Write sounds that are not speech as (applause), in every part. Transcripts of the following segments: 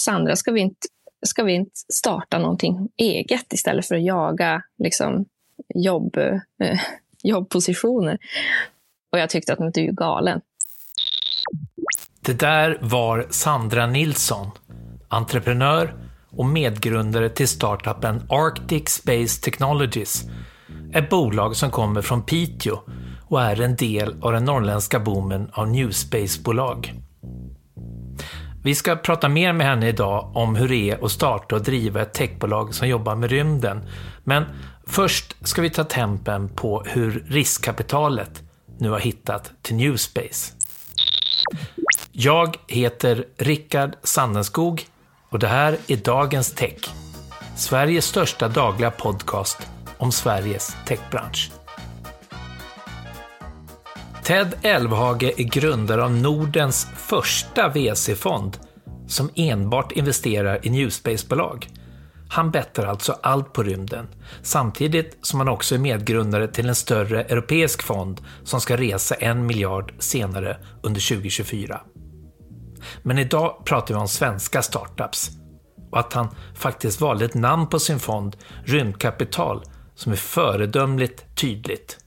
Sandra, ska vi inte, ska vi inte starta någonting eget istället för att jaga liksom, jobb, eh, jobbpositioner? Och jag tyckte att du är galen. Det där var Sandra Nilsson, entreprenör och medgrundare till startupen Arctic Space Technologies. Ett bolag som kommer från Piteå och är en del av den norrländska boomen av New Space-bolag. Vi ska prata mer med henne idag om hur det är att starta och driva ett techbolag som jobbar med rymden. Men först ska vi ta tempen på hur riskkapitalet nu har hittat till Newspace. Jag heter Rickard Sandenskog och det här är Dagens Tech. Sveriges största dagliga podcast om Sveriges techbransch. Ted Elvhage är grundare av Nordens första VC-fond som enbart investerar i Newspace-bolag. Han bettar alltså allt på rymden, samtidigt som han också är medgrundare till en större europeisk fond som ska resa en miljard senare under 2024. Men idag pratar vi om svenska startups och att han faktiskt valde ett namn på sin fond, Rymdkapital, som är föredömligt tydligt.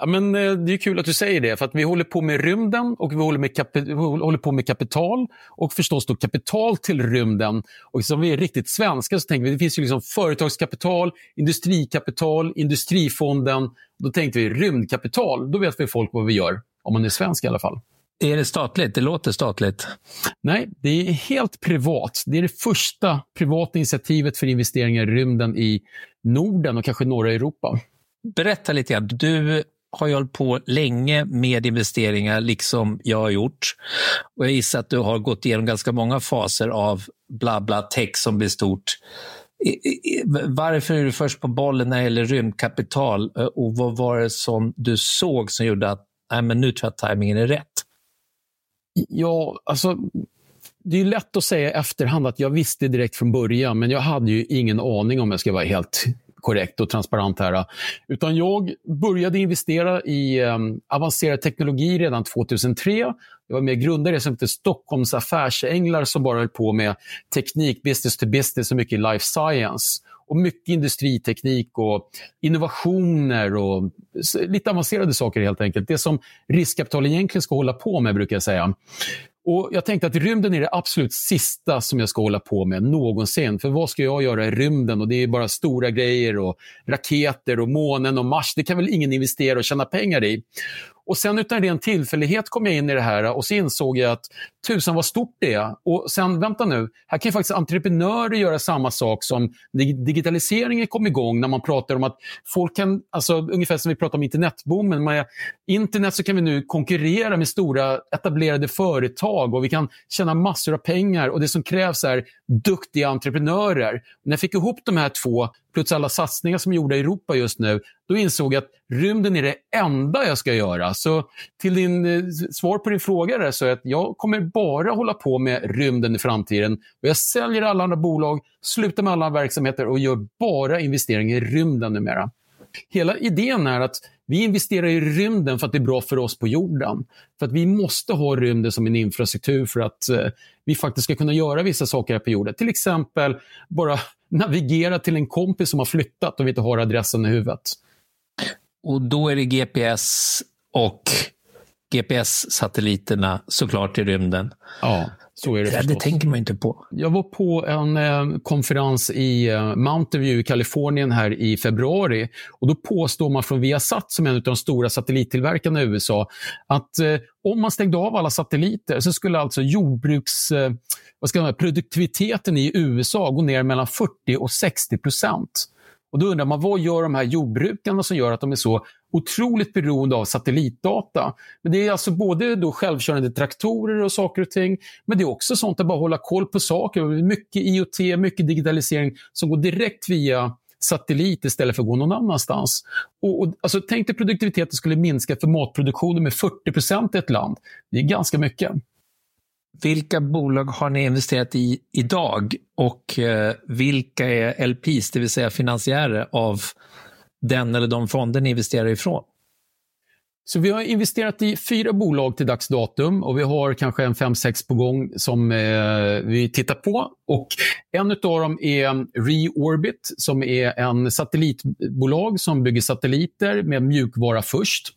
Ja, men eh, det är kul att du säger det, för att vi håller på med rymden och vi håller, med vi håller på med kapital och förstås då kapital till rymden. Och som vi är riktigt svenska så tänker vi, det finns ju liksom företagskapital, industrikapital, industrifonden. Då tänkte vi rymdkapital, då vet vi folk vad vi gör, om man är svensk i alla fall. Är det statligt? Det låter statligt. Nej, det är helt privat. Det är det första privata initiativet för investeringar i rymden i Norden och kanske norra Europa. Berätta lite grann. Du har ju hållit på länge med investeringar, liksom jag har gjort. Och jag gissar att du har gått igenom ganska många faser av bla bla tech som blir stort. Varför är du först på bollen när det gäller rymdkapital eh, och vad var det som du såg som gjorde att Nej, men nu tror jag att tajmingen är rätt? Ja, alltså det är lätt att säga i efterhand att jag visste direkt från början, men jag hade ju ingen aning om jag ska vara helt korrekt och transparent här. Utan jag började investera i um, avancerad teknologi redan 2003. Jag var med och grundade det som heter Stockholms affärsänglar som bara höll på med teknik, business to business och mycket life science. Och mycket industriteknik och innovationer och lite avancerade saker helt enkelt. Det som riskkapital egentligen ska hålla på med brukar jag säga. Och Jag tänkte att rymden är det absolut sista som jag ska hålla på med någonsin. För vad ska jag göra i rymden? Och Det är bara stora grejer och raketer och månen och Mars. Det kan väl ingen investera och tjäna pengar i. Och sen utan ren tillfällighet kom jag in i det här och så insåg jag att tusan vad stort det är. Och sen, vänta nu, här kan ju faktiskt entreprenörer göra samma sak som digitaliseringen kom igång när man pratar om att folk kan, alltså ungefär som vi pratar om internetboomen, med internet så kan vi nu konkurrera med stora etablerade företag och vi kan tjäna massor av pengar och det som krävs är duktiga entreprenörer. När jag fick ihop de här två plus alla satsningar som är gjorda i Europa just nu, då insåg jag att rymden är det enda jag ska göra. Så till din eh, svar på din fråga där, så är att jag kommer bara hålla på med rymden i framtiden. Och jag säljer alla andra bolag, slutar med alla verksamheter och gör bara investeringar i rymden numera. Hela idén är att vi investerar i rymden för att det är bra för oss på jorden. För att vi måste ha rymden som en infrastruktur för att eh, vi faktiskt ska kunna göra vissa saker här på jorden. Till exempel bara navigera till en kompis som har flyttat och vi inte har adressen i huvudet. Och då är det GPS och GPS-satelliterna såklart i rymden. Ja, så är det förstås. Det tänker man inte på. Jag var på en eh, konferens i eh, Mountain View i Kalifornien här i februari. Och Då påstår man från Viasat, som är en av de stora satellittillverkarna i USA, att eh, om man stängde av alla satelliter så skulle alltså jordbruks, eh, vad ska man, produktiviteten i USA gå ner mellan 40 och 60 procent. Och Då undrar man, vad gör de här jordbrukarna som gör att de är så otroligt beroende av satellitdata? Men Det är alltså både då självkörande traktorer och saker och ting, men det är också sånt att bara hålla koll på saker. Mycket IoT, mycket digitalisering som går direkt via satellit istället för att gå någon annanstans. Och, och, alltså, tänk dig produktiviteten skulle minska för matproduktionen med 40% i ett land. Det är ganska mycket. Vilka bolag har ni investerat i idag och eh, vilka är LPs, det vill säga finansiärer av den eller de fonder ni investerar ifrån? Så vi har investerat i fyra bolag till dags datum och vi har kanske en fem, sex på gång som eh, vi tittar på. Och en av dem är Reorbit som är en satellitbolag som bygger satelliter med mjukvara först.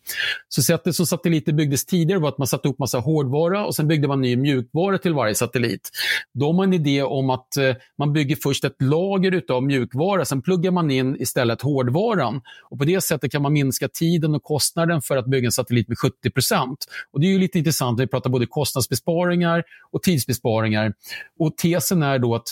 Så sättet som satelliter byggdes tidigare var att man satte upp massa hårdvara och sen byggde man ny mjukvara till varje satellit. De har en idé om att eh, man bygger först ett lager av mjukvara, sen pluggar man in istället hårdvaran. Och på det sättet kan man minska tiden och kostnaden för att bygga egen satellit med 70% och Det är ju lite intressant när vi pratar både kostnadsbesparingar och tidsbesparingar. Och tesen är då att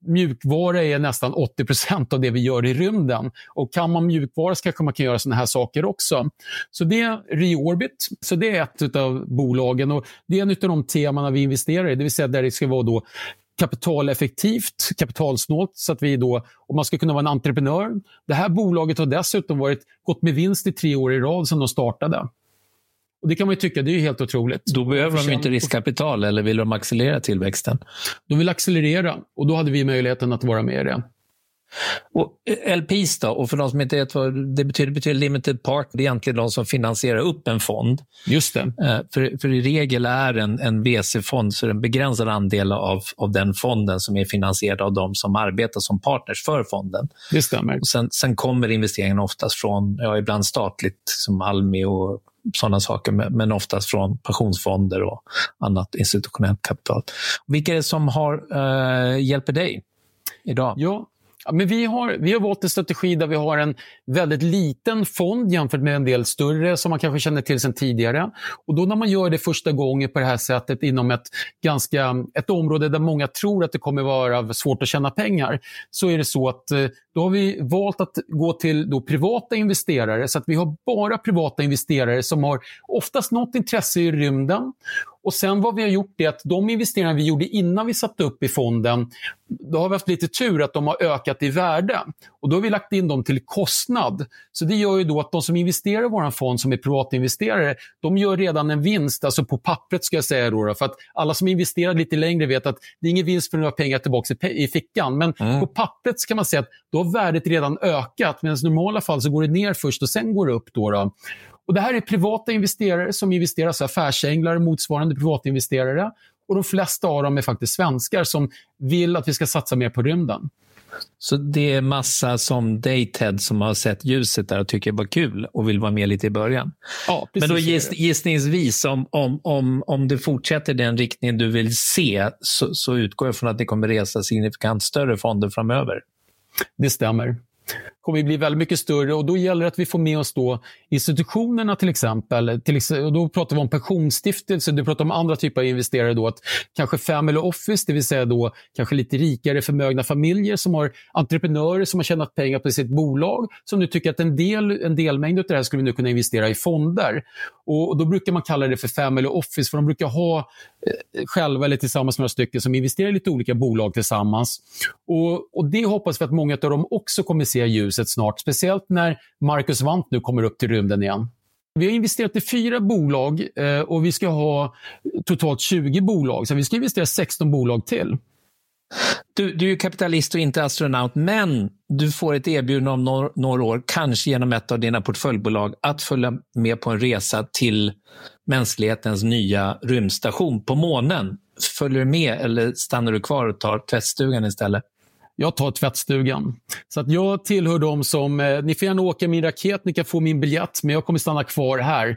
mjukvara är nästan 80% av det vi gör i rymden. Och kan man mjukvara så kanske man kan göra såna här saker också. Så det är Reorbit, så det är ett av bolagen och det är en av de teman vi investerar i, det vill säga där det ska vara då kapitaleffektivt, kapitalsnålt, så att vi då, om man ska kunna vara en entreprenör. Det här bolaget har dessutom varit, gått med vinst i tre år i rad sedan de startade. Och Det kan man ju tycka, det är helt otroligt. Då behöver de inte riskkapital eller vill de accelerera tillväxten? De vill accelerera och då hade vi möjligheten att vara med i det. Och LPs då, och för de som inte vet vad det betyder, betyder limited part, det är egentligen de som finansierar upp en fond. Just det. Eh, för, för i regel är en, en VC-fond så är det en begränsad andel av, av den fonden som är finansierad av de som arbetar som partners för fonden. Det stämmer. Och sen, sen kommer investeringen oftast från, ja, ibland statligt som Almi och sådana saker, men oftast från pensionsfonder och annat institutionellt kapital. Vilka är det som har, uh, hjälper dig idag? Ja, Ja, men vi, har, vi har valt en strategi där vi har en väldigt liten fond jämfört med en del större som man kanske känner till sedan tidigare. Och då när man gör det första gången på det här sättet inom ett, ganska, ett område där många tror att det kommer vara svårt att tjäna pengar, så är det så att eh, då har vi valt att gå till då privata investerare så att vi har bara privata investerare som har oftast något intresse i rymden och sen vad vi har gjort är att de investeringar vi gjorde innan vi satte upp i fonden, då har vi haft lite tur att de har ökat i värde. Och då har vi lagt in dem till kostnad. Så det gör ju då att de som investerar i vår fond som är privatinvesterare, de gör redan en vinst, alltså på pappret ska jag säga då, för att alla som investerar lite längre vet att det är ingen vinst för några pengar tillbaka i fickan. Men mm. på pappret kan man säga att då har värdet redan ökat, medan i normala fall så går det ner först och sen går det upp. Då, då. Och det här är privata investerare som investerar, så affärsänglar, motsvarande privatinvesterare. Och de flesta av dem är faktiskt svenskar som vill att vi ska satsa mer på rymden. Så det är massa som dig Ted som har sett ljuset där och tycker det var kul och vill vara med lite i början. Ja, Men då giss, gissningsvis om, om, om, om du fortsätter den riktningen du vill se så, så utgår jag från att ni kommer resa signifikant större fonder framöver. Det stämmer kommer bli väldigt mycket större och då gäller det att vi får med oss då institutionerna till exempel. Till, och då pratar vi om pensionsstiftelser, du pratar om andra typer av investerare. Då, att kanske family office, det vill säga då kanske lite rikare förmögna familjer som har entreprenörer som har tjänat pengar på sitt bolag som nu tycker att en, del, en delmängd av det här skulle vi nu kunna investera i fonder. Och, och Då brukar man kalla det för family office för de brukar ha eh, själva eller tillsammans med några stycken som investerar i lite olika bolag tillsammans. Och, och Det hoppas vi att många av dem också kommer se se ljuset snart. Speciellt när Marcus Wandt nu kommer upp till rymden igen. Vi har investerat i fyra bolag eh, och vi ska ha totalt 20 bolag. Så vi ska investera 16 bolag till. Du, du är kapitalist och inte astronaut, men du får ett erbjudande om några, några år, kanske genom ett av dina portföljbolag, att följa med på en resa till mänsklighetens nya rymdstation på månen. Följer du med eller stannar du kvar och tar tvättstugan istället? Jag tar tvättstugan. Så att jag tillhör dem som, eh, ni får gärna åka min raket, ni kan få min biljett, men jag kommer stanna kvar här.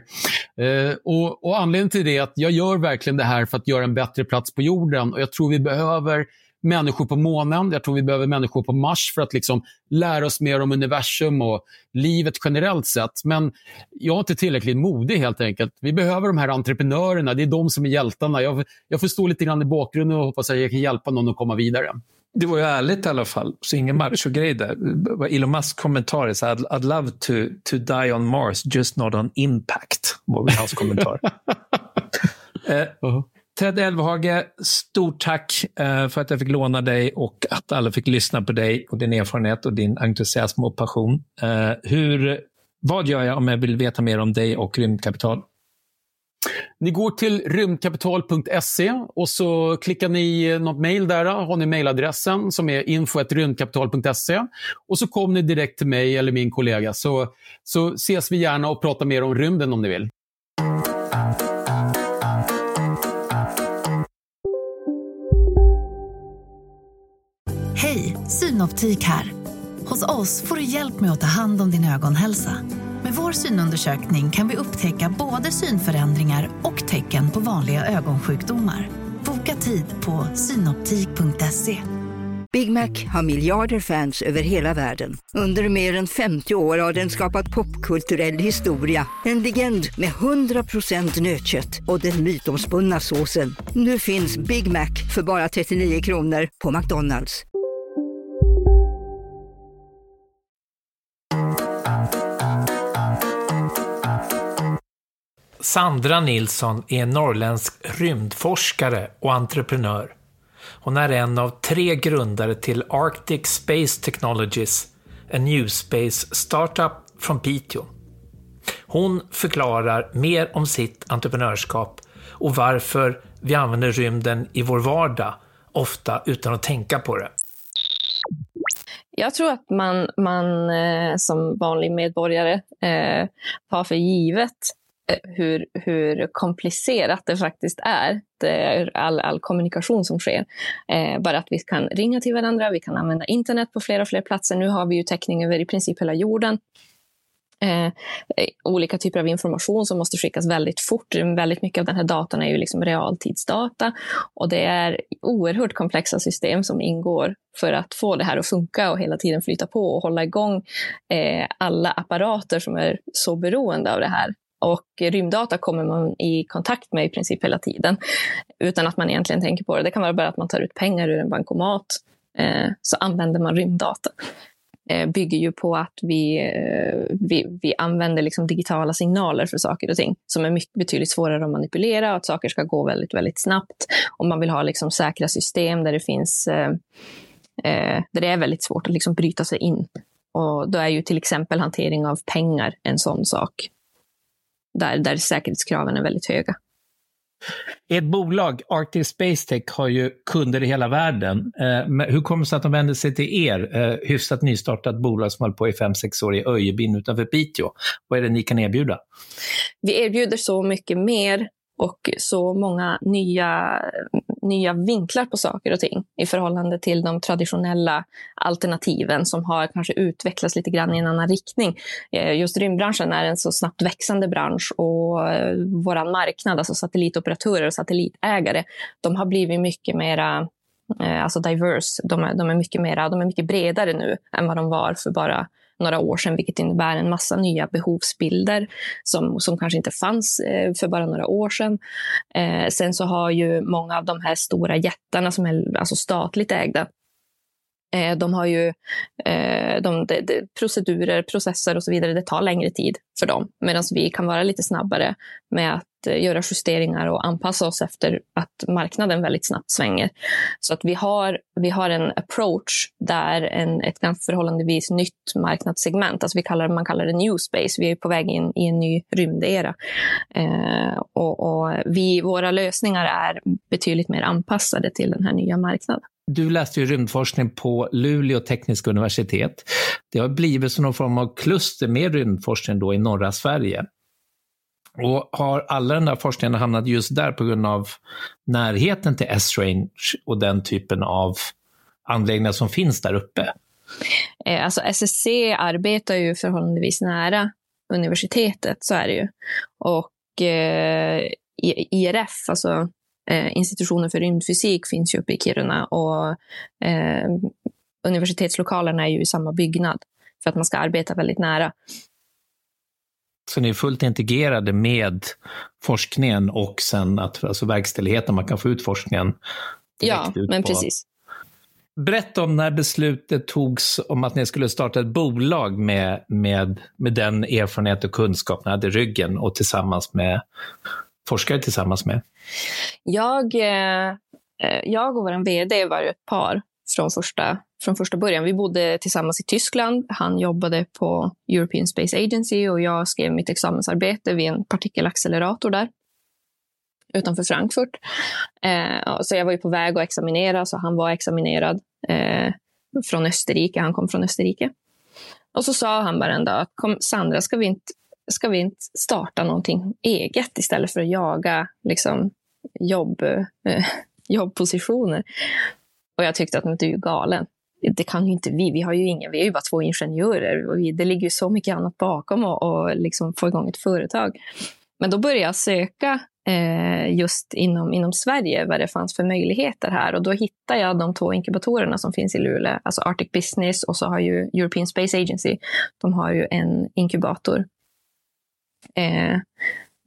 Eh, och, och Anledningen till det är att jag gör verkligen det här för att göra en bättre plats på jorden. Och Jag tror vi behöver människor på månen, jag tror vi behöver människor på Mars för att liksom lära oss mer om universum och livet generellt sett. Men jag är inte tillräckligt modig helt enkelt. Vi behöver de här entreprenörerna, det är de som är hjältarna. Jag, jag får stå lite grann i bakgrunden och hoppas att jag kan hjälpa någon att komma vidare. Det var ju ärligt i alla fall, så ingen machogrej där. Elon Musk kommentar är så I'd, I'd love to, to die on Mars, just not on impact, var väl hans kommentar. (laughs) eh, uh -huh. Ted Elvhage, stort tack eh, för att jag fick låna dig och att alla fick lyssna på dig och din erfarenhet och din entusiasm och passion. Eh, hur, vad gör jag om jag vill veta mer om dig och rymdkapital? Ni går till rymdkapital.se och så klickar ni något mejl där. Har ni mejladressen som är info.rymdkapital.se. Och så kommer ni direkt till mig eller min kollega så, så ses vi gärna och pratar mer om rymden om ni vill. Hej, Synoptik här. Hos oss får du hjälp med att ta hand om din ögonhälsa. Med vår synundersökning kan vi upptäcka både synförändringar och tecken på vanliga ögonsjukdomar. Boka tid på synoptik.se. Big Mac har miljarder fans över hela världen. Under mer än 50 år har den skapat popkulturell historia. En legend med 100% nötkött och den mytomspunna såsen. Nu finns Big Mac för bara 39 kronor på McDonalds. Sandra Nilsson är en norrländsk rymdforskare och entreprenör. Hon är en av tre grundare till Arctic Space Technologies, en new space startup från Piteå. Hon förklarar mer om sitt entreprenörskap och varför vi använder rymden i vår vardag, ofta utan att tänka på det. Jag tror att man, man eh, som vanlig medborgare eh, tar för givet Eh, hur, hur komplicerat det faktiskt är, det all, all kommunikation som sker. Eh, bara att vi kan ringa till varandra, vi kan använda internet på fler och fler platser. Nu har vi ju täckning över i princip hela jorden. Eh, eh, olika typer av information som måste skickas väldigt fort. Väldigt mycket av den här datan är ju liksom realtidsdata och det är oerhört komplexa system som ingår för att få det här att funka och hela tiden flyta på och hålla igång eh, alla apparater som är så beroende av det här. Och rymddata kommer man i kontakt med i princip hela tiden utan att man egentligen tänker på det. Det kan vara bara att man tar ut pengar ur en bankomat eh, så använder man rymddata. Eh, bygger ju på att vi, eh, vi, vi använder liksom digitala signaler för saker och ting som är mycket, betydligt svårare att manipulera och att saker ska gå väldigt, väldigt snabbt. Om man vill ha liksom säkra system där det finns eh, eh, där det är väldigt svårt att liksom bryta sig in. Och då är ju till exempel hantering av pengar en sån sak. Där, där säkerhetskraven är väldigt höga. Ert bolag Arctic Space Tech har ju kunder i hela världen. Eh, hur kommer det sig att de vänder sig till er, eh, hyfsat nystartat bolag som håller på i 5-6 år i Öjebyn utanför Piteå? Vad är det ni kan erbjuda? Vi erbjuder så mycket mer och så många nya, nya vinklar på saker och ting i förhållande till de traditionella alternativen som har kanske utvecklats lite grann i en annan riktning. Eh, just rymdbranschen är en så snabbt växande bransch och eh, vår marknad, alltså satellitoperatörer och satellitägare, de har blivit mycket mera eh, alltså diverse. De är, de är mycket mera, de är mycket bredare nu än vad de var för bara några år sedan, vilket innebär en massa nya behovsbilder som, som kanske inte fanns eh, för bara några år sedan. Eh, sen så har ju många av de här stora jättarna som är alltså statligt ägda eh, de har ju eh, de, de, de, procedurer, processer och så vidare. Det tar längre tid för dem. Medan vi kan vara lite snabbare med att Eh, göra justeringar och anpassa oss efter att marknaden väldigt snabbt svänger. Så att vi har, vi har en approach där en, ett ganska förhållandevis nytt marknadssegment, alltså vi kallar, man kallar det new space, vi är på väg in i en ny rymdera. Eh, och, och vi, våra lösningar är betydligt mer anpassade till den här nya marknaden. Du läste ju rymdforskning på Luleå tekniska universitet. Det har blivit som någon form av kluster med rymdforskning då i norra Sverige. Och har alla den där forskningen hamnat just där på grund av närheten till S-range och den typen av anläggningar som finns där uppe? Eh, alltså SSC arbetar ju förhållandevis nära universitetet, så är det ju. Och eh, e- IRF, alltså eh, institutionen för rymdfysik, finns ju uppe i Kiruna och eh, universitetslokalerna är ju i samma byggnad för att man ska arbeta väldigt nära. Så ni är fullt integrerade med forskningen och sen att, alltså verkställigheten, man kan få ut forskningen Ja, ut men på... precis. Berätta om när beslutet togs om att ni skulle starta ett bolag med, med, med den erfarenhet och kunskap ni hade i ryggen och tillsammans med forskare tillsammans med. Jag, eh, jag och vår vd var ett par från första, från första början. Vi bodde tillsammans i Tyskland. Han jobbade på European Space Agency och jag skrev mitt examensarbete vid en partikelaccelerator där utanför Frankfurt. Eh, så jag var ju på väg att examinera, så han var examinerad eh, från Österrike. Han kom från Österrike. Och så sa han bara en dag, att kom, Sandra, ska vi, inte, ska vi inte starta någonting eget istället för att jaga liksom, jobb, eh, jobbpositioner? Och jag tyckte att du är galen. det kan ju inte vi. Vi har ju ingen, vi är ju bara två ingenjörer. Och vi, det ligger ju så mycket annat bakom och, och liksom få igång ett företag. Men då började jag söka eh, just inom, inom Sverige vad det fanns för möjligheter här. Och då hittade jag de två inkubatorerna som finns i Luleå, alltså Arctic Business och så har ju European Space Agency, de har ju en inkubator eh,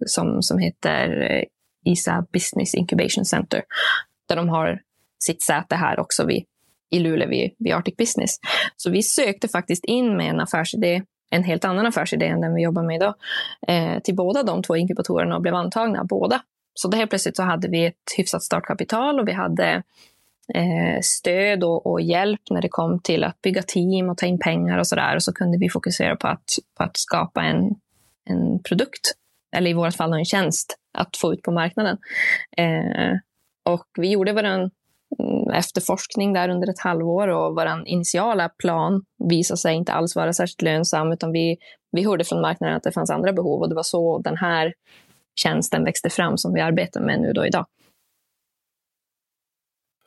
som, som heter eh, ISA Business Incubation Center, där de har sitt säte här också vid, i Luleå vid, vid Arctic Business. Så vi sökte faktiskt in med en affärsidé en helt annan affärsidé än den vi jobbar med idag, eh, till båda de två inkubatorerna och blev antagna båda. Så det helt plötsligt så hade vi ett hyfsat startkapital och vi hade eh, stöd och, och, hjälp när det kom till att bygga team och ta in pengar och sådär. Och så kunde vi fokusera på att, på att skapa en, en produkt, eller i vårt fall en tjänst, att få ut på marknaden. Eh, och vi gjorde vår efterforskning där under ett halvår och vår initiala plan visade sig inte alls vara särskilt lönsam utan vi, vi hörde från marknaden att det fanns andra behov och det var så den här tjänsten växte fram som vi arbetar med nu då idag.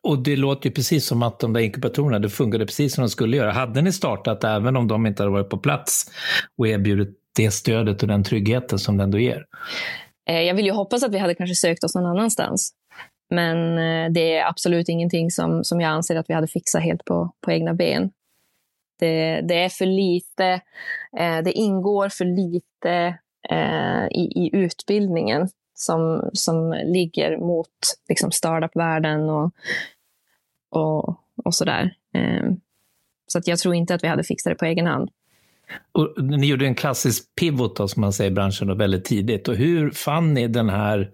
Och det låter ju precis som att de där inkubatorerna, det funkade precis som de skulle göra. Hade ni startat även om de inte hade varit på plats och erbjudit det stödet och den tryggheten som det ändå ger? Eh, jag vill ju hoppas att vi hade kanske sökt oss någon annanstans. Men eh, det är absolut ingenting som, som jag anser att vi hade fixat helt på, på egna ben. Det, det är för lite, eh, det ingår för lite eh, i, i utbildningen som, som ligger mot liksom startup-världen och, och, och sådär. Eh, så att jag tror inte att vi hade fixat det på egen hand. Och ni gjorde en klassisk pivot då, som man säger i branschen då, väldigt tidigt. Och hur fann ni den här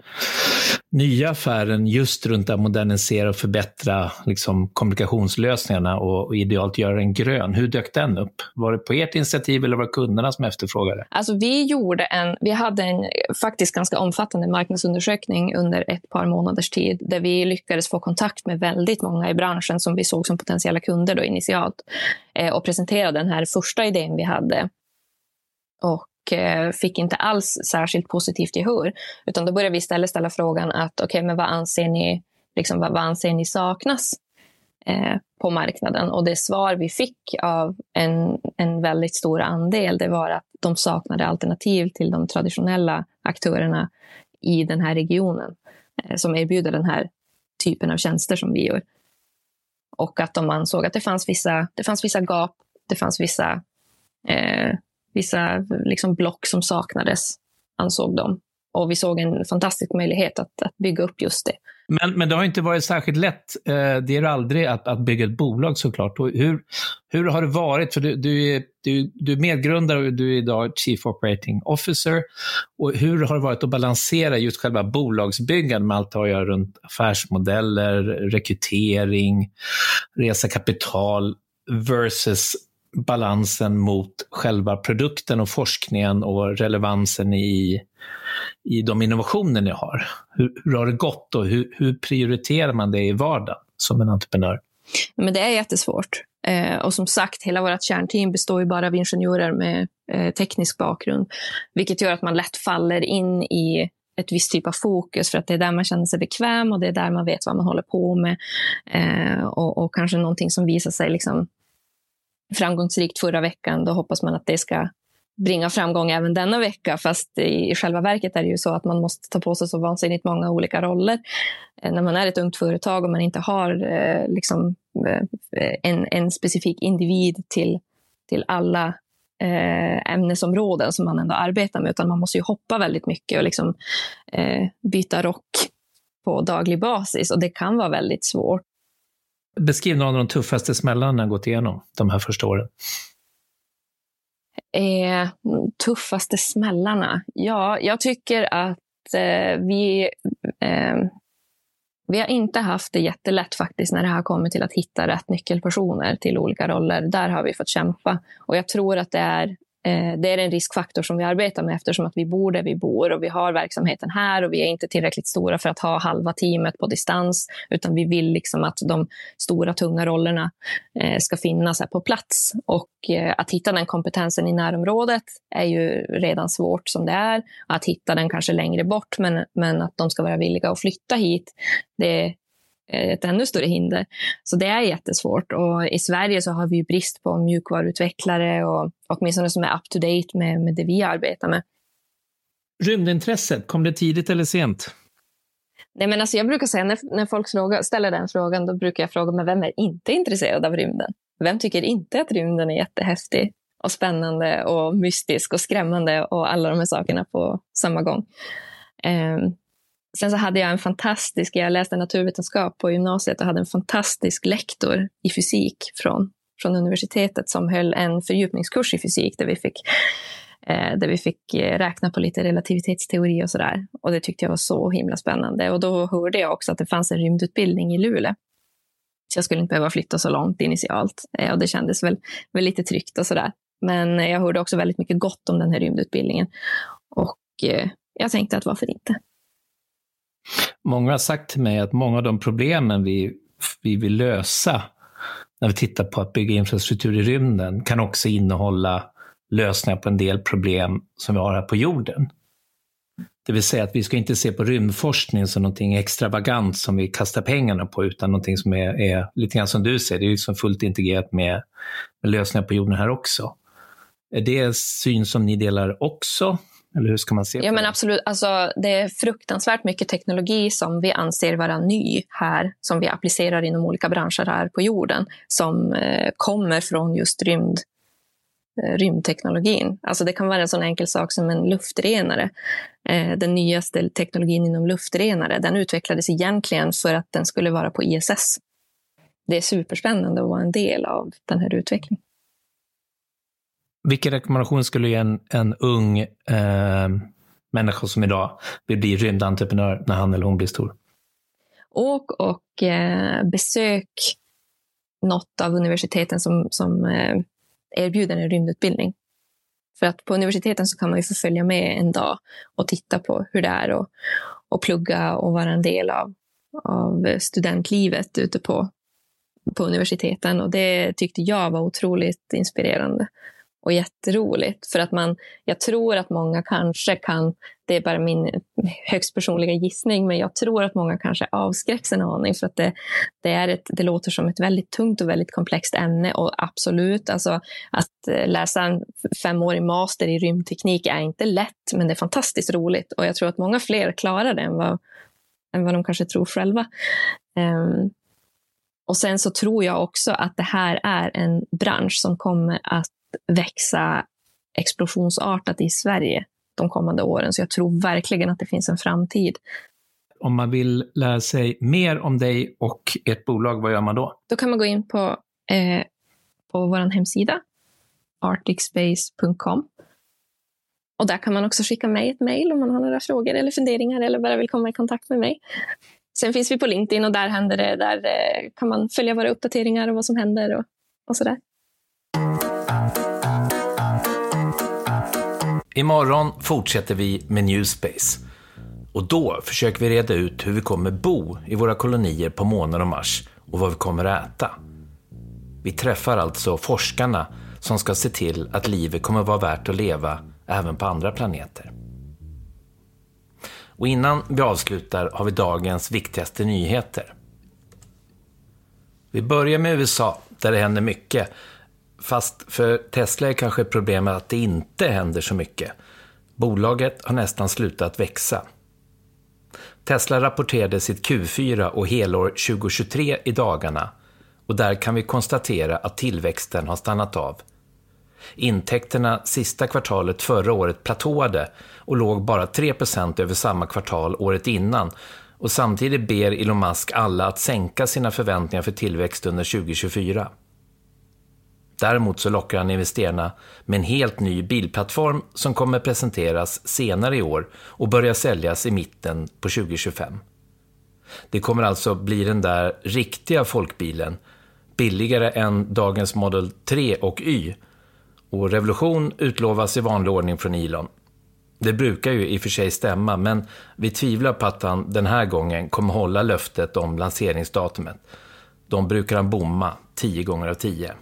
nya affären just runt att modernisera och förbättra liksom, kommunikationslösningarna och, och idealt göra den grön? Hur dök den upp? Var det på ert initiativ eller var det kunderna som efterfrågade? Alltså, vi, gjorde en, vi hade en faktiskt ganska omfattande marknadsundersökning under ett par månaders tid där vi lyckades få kontakt med väldigt många i branschen som vi såg som potentiella kunder då initialt eh, och presentera den här första idén vi hade. Och Eh, fick inte alls särskilt positivt gehör. Utan då började vi istället ställa frågan att okej, okay, men vad anser ni, liksom, vad, vad anser ni saknas eh, på marknaden? Och det svar vi fick av en, en väldigt stor andel, det var att de saknade alternativ till de traditionella aktörerna i den här regionen eh, som erbjuder den här typen av tjänster som vi gör. Och att de ansåg att det fanns vissa, det fanns vissa gap, det fanns vissa, eh, vissa liksom block som saknades, ansåg de. Och vi såg en fantastisk möjlighet att, att bygga upp just det. Men, men det har inte varit särskilt lätt, eh, det är det aldrig, att, att bygga ett bolag såklart. Och hur, hur har det varit? För du, du, är, du, du är medgrundare och du är idag Chief Operating Officer. Och hur har det varit att balansera just själva bolagsbyggandet med allt det har att göra runt affärsmodeller, rekrytering, resa kapital versus balansen mot själva produkten och forskningen och relevansen i, i de innovationer ni har. Hur, hur har det gått och hur, hur prioriterar man det i vardagen som en entreprenör? Men det är jättesvårt. Eh, och som sagt, hela vårt kärnteam består ju bara av ingenjörer med eh, teknisk bakgrund, vilket gör att man lätt faller in i ett visst typ av fokus för att det är där man känner sig bekväm och det är där man vet vad man håller på med. Eh, och, och, kanske någonting som visar sig liksom framgångsrikt förra veckan, då hoppas man att det ska bringa framgång även denna vecka. Fast i själva verket är det ju så att man måste ta på sig så vansinnigt många olika roller. Eh, när man är ett ungt företag och man inte har eh, liksom, eh, en, en specifik individ till, till alla eh, ämnesområden som man ändå arbetar med, utan man måste ju hoppa väldigt mycket och liksom, byta rock på daglig basis. Och det kan vara väldigt svårt. Beskriv några av de tuffaste smällarna ni har gått igenom de här första åren. Eh, tuffaste smällarna? Ja, jag tycker att eh, vi, eh, vi har inte haft det jättelätt faktiskt när det har kommit till att hitta rätt nyckelpersoner till olika roller. Där har vi fått kämpa. Och jag tror att det är Eh, det är en riskfaktor som vi arbetar med eftersom att vi bor där vi bor och vi har verksamheten här och vi är inte tillräckligt stora för att ha halva teamet på distans utan vi vill liksom att de stora tunga rollerna eh, ska finnas här på plats. Och eh, att hitta den kompetensen i närområdet är ju redan svårt som det är. Att hitta den kanske längre bort men, men att de ska vara villiga att flytta hit, det, ett ännu större hinder. Så det är jättesvårt. Och I Sverige så har vi brist på mjukvaruutvecklare och åtminstone som är up to date med, med det vi arbetar med. Rymdintresset, kom det tidigt eller sent? Nej, men alltså jag brukar säga när, när folk frågar, ställer den frågan, då brukar jag fråga men vem är inte intresserad av rymden? Vem tycker inte att rymden är jättehäftig och spännande och mystisk och skrämmande och alla de här sakerna på samma gång? Um, sen så hade jag en fantastisk, jag läste naturvetenskap på gymnasiet och hade en fantastisk lektor i fysik från, från universitetet som höll en fördjupningskurs i fysik där vi fick eh, där vi fick eh, räkna på lite relativitetsteori och sådär. Och det tyckte jag var så himla spännande. Och då hörde jag också att det fanns en rymdutbildning i Luleå. Så jag skulle inte behöva flytta så långt initialt. Eh, och det kändes väl, väl lite tryggt och sådär. Men eh, jag hörde också väldigt mycket gott om den här rymdutbildningen. Och eh, jag tänkte att varför inte? Många har sagt till mig att många av de problemen vi, vi vill lösa när vi tittar på att bygga infrastruktur i rymden kan också innehålla lösningar på en del problem som vi har här på jorden. Det vill säga att vi ska inte se på rymdforskning som någonting extravagant som vi kastar pengarna på, utan någonting som är, är lite grann som du säger, det är liksom fullt integrerat med, med lösningar på jorden här också. Är det syn som ni delar också? Eller hur ska man se ja, det? Men absolut. Alltså, det är fruktansvärt mycket teknologi som vi anser vara ny här, som vi applicerar inom olika branscher här på jorden, som eh, kommer från just rymd Eh, rymdteknologin. Alltså det kan vara en sån enkel sak som en luftrenare. Eh, den nyaste teknologin inom luftrenare, den utvecklades egentligen för att den skulle vara på ISS. Det är superspännande att vara en del av den här utvecklingen. Vilken rekommendation skulle du ge en, en ung eh, människa som idag vill bli rymdentreprenör när han eller hon blir stor? Åk och eh, besök något av universiteten som, som eh, erbjuder en rymdutbildning. För att på universiteten så kan man ju få följa med en dag och titta på hur det är och, och plugga och vara en del av, av studentlivet ute på, på universiteten. Och det tyckte jag var otroligt inspirerande och jätteroligt. För att man, jag tror att många kanske kan, det är bara min högst personliga gissning, men jag tror att många kanske avskräcks en aning för att det, det, är ett, det låter som ett väldigt tungt och väldigt komplext ämne och absolut, alltså att eh, läsa en femårig master i rymdteknik är inte lätt, men det är fantastiskt roligt och jag tror att många fler klarar det än vad, än vad de kanske tror själva. Um, och sen så tror jag också att det här är en bransch som kommer att växa explosionsartat i Sverige de kommande åren. Så jag tror verkligen att det finns en framtid. Om man vill lära sig mer om dig och ert bolag, vad gör man då? Då kan man gå in på, eh, på vår hemsida, arcticspace.com. Och där kan man också skicka mig ett mejl om man har några frågor eller funderingar eller bara vill komma i kontakt med mig. Sen finns vi på LinkedIn och där händer det. Där eh, kan man följa våra uppdateringar och vad som händer och, och sådär. Imorgon fortsätter vi med Newspace. Och då försöker vi reda ut hur vi kommer bo i våra kolonier på månen och Mars och vad vi kommer att äta. Vi träffar alltså forskarna som ska se till att livet kommer att vara värt att leva även på andra planeter. Och innan vi avslutar har vi dagens viktigaste nyheter. Vi börjar med USA, där det händer mycket. Fast för Tesla är kanske problemet att det inte händer så mycket. Bolaget har nästan slutat växa. Tesla rapporterade sitt Q4 och helår 2023 i dagarna och där kan vi konstatera att tillväxten har stannat av. Intäkterna sista kvartalet förra året platåade och låg bara 3% över samma kvartal året innan och samtidigt ber Elon Musk alla att sänka sina förväntningar för tillväxt under 2024. Däremot så lockar han investerarna med en helt ny bilplattform som kommer presenteras senare i år och börja säljas i mitten på 2025. Det kommer alltså bli den där riktiga folkbilen, billigare än dagens Model 3 och Y. Och revolution utlovas i vanlig ordning från Elon. Det brukar ju i och för sig stämma, men vi tvivlar på att han den här gången kommer hålla löftet om lanseringsdatumet. De brukar han bomma 10 gånger av 10.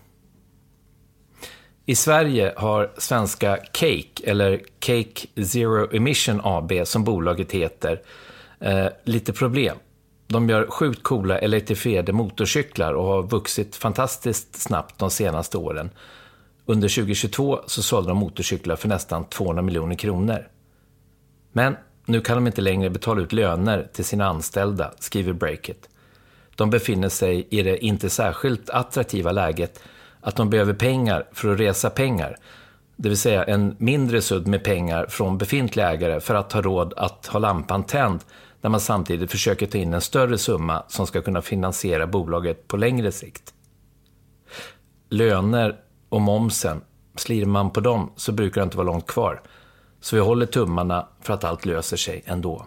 I Sverige har svenska Cake, eller Cake Zero Emission AB, som bolaget heter, eh, lite problem. De gör sjukt coola elektrifierade motorcyklar och har vuxit fantastiskt snabbt de senaste åren. Under 2022 så sålde de motorcyklar för nästan 200 miljoner kronor. Men nu kan de inte längre betala ut löner till sina anställda, skriver Breakit. De befinner sig i det inte särskilt attraktiva läget att de behöver pengar för att resa pengar. Det vill säga en mindre sudd med pengar från befintliga ägare för att ha råd att ha lampan tänd när man samtidigt försöker ta in en större summa som ska kunna finansiera bolaget på längre sikt. Löner och momsen, slirar man på dem så brukar det inte vara långt kvar. Så vi håller tummarna för att allt löser sig ändå.